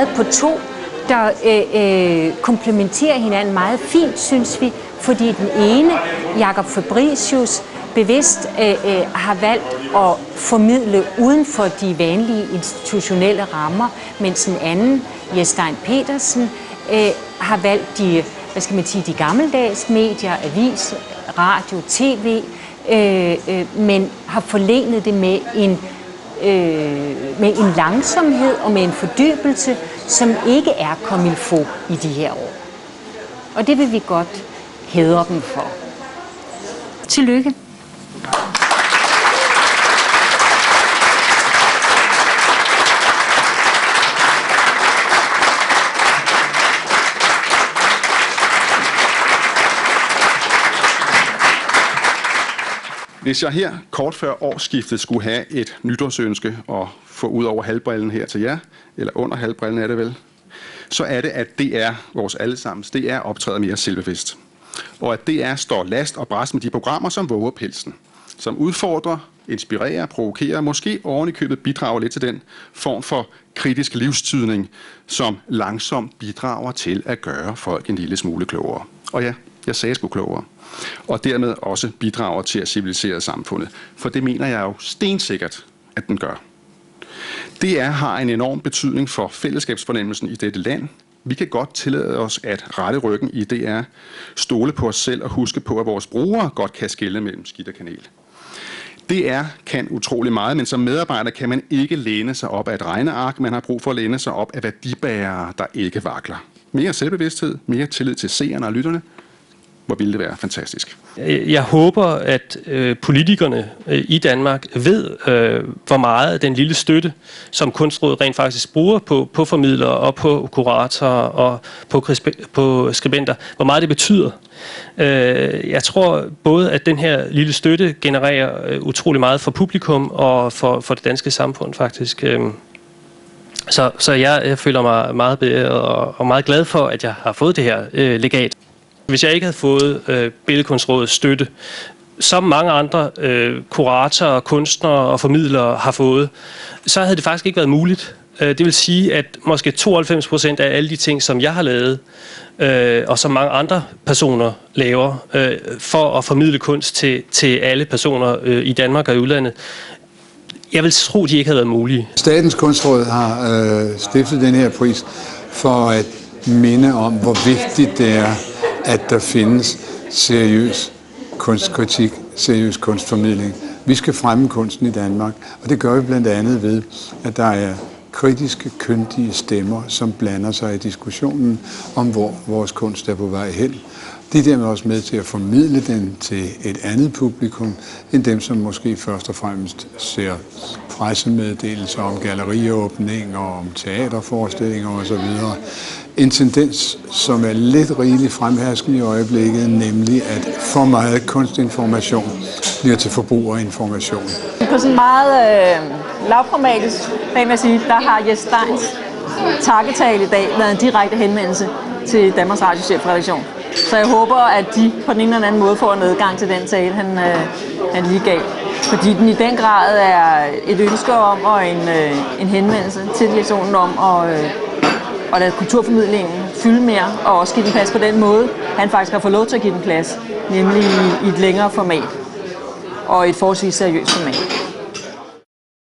meget på to, der øh, øh, komplementerer hinanden meget fint, synes vi, fordi den ene, Jakob Fabricius, bevidst øh, øh, har valgt at formidle uden for de vanlige institutionelle rammer, mens den anden, Jestein Petersen, øh, har valgt de, hvad skal man sige, de gammeldags medier, avis, radio, tv, øh, øh, men har forlenet det med en, øh, med en langsomhed og med en fordybelse, som ikke er kommet få i de her år. Og det vil vi godt hædre dem for. Tillykke. Hvis jeg her kort før årsskiftet skulle have et nytårsønske og få ud over halvbrillen her til jer, eller under halvbrillen er det vel, så er det, at det er vores allesammens, det er optræder mere selvbevidst. Og at det er står last og bræst med de programmer, som våger pelsen, som udfordrer, inspirerer, provokerer, måske oven i købet bidrager lidt til den form for kritisk livstydning, som langsomt bidrager til at gøre folk en lille smule klogere. Og ja, jeg sagde sgu klogere og dermed også bidrager til at civilisere samfundet. For det mener jeg jo stensikkert, at den gør. Det er, har en enorm betydning for fællesskabsfornemmelsen i dette land. Vi kan godt tillade os at rette ryggen i DR, stole på os selv og huske på, at vores brugere godt kan skille mellem skidt og kanel. DR kan utrolig meget, men som medarbejder kan man ikke læne sig op af et regneark. Man har brug for at læne sig op af værdibærere, der ikke vakler. Mere selvbevidsthed, mere tillid til seerne og lytterne, hvor ville det være fantastisk. Jeg håber, at øh, politikerne øh, i Danmark ved, øh, hvor meget den lille støtte, som Kunstrådet rent faktisk bruger på, på formidlere og på kuratorer og på, på skribenter, hvor meget det betyder. Øh, jeg tror både, at den her lille støtte genererer øh, utrolig meget for publikum og for, for det danske samfund faktisk. Øh, så, så jeg, jeg føler mig meget beæret og, og meget glad for, at jeg har fået det her øh, legat. Hvis jeg ikke havde fået øh, Billedkunstrådets støtte, som mange andre øh, kuratorer, kunstnere og formidlere har fået, så havde det faktisk ikke været muligt. Øh, det vil sige, at måske 92 procent af alle de ting, som jeg har lavet, øh, og som mange andre personer laver, øh, for at formidle kunst til, til alle personer øh, i Danmark og i udlandet, jeg vil tro, de ikke havde været mulige. Statens Kunstråd har øh, stiftet den her pris for at minde om, hvor vigtigt det er at der findes seriøs kunstkritik, seriøs kunstformidling. Vi skal fremme kunsten i Danmark, og det gør vi blandt andet ved, at der er kritiske, kyndige stemmer, som blander sig i diskussionen om, hvor vores kunst er på vej hen. Det er dermed også med til at formidle den til et andet publikum, end dem, som måske først og fremmest ser pressemeddelelser om galleriåbninger, om teaterforestillinger osv. En tendens, som er lidt rigeligt fremherskende i øjeblikket, nemlig at for meget kunstinformation bliver til forbrugerinformation. På sådan meget øh, lavpragmatisk plan at sige, der har Jes Steins takketale i dag været en direkte henvendelse til Danmarks Radio chefredaktion. Så jeg håber, at de på den ene eller anden måde får en adgang til den tale, han, øh, han lige gav. Fordi den i den grad er et ønske om og en, øh, en henvendelse til direktionen om at, øh, at lade kulturformidlingen fylde mere og også give den plads på den måde, han faktisk har fået lov til at give den plads, nemlig i, i et længere format og et forholdsvis seriøst format.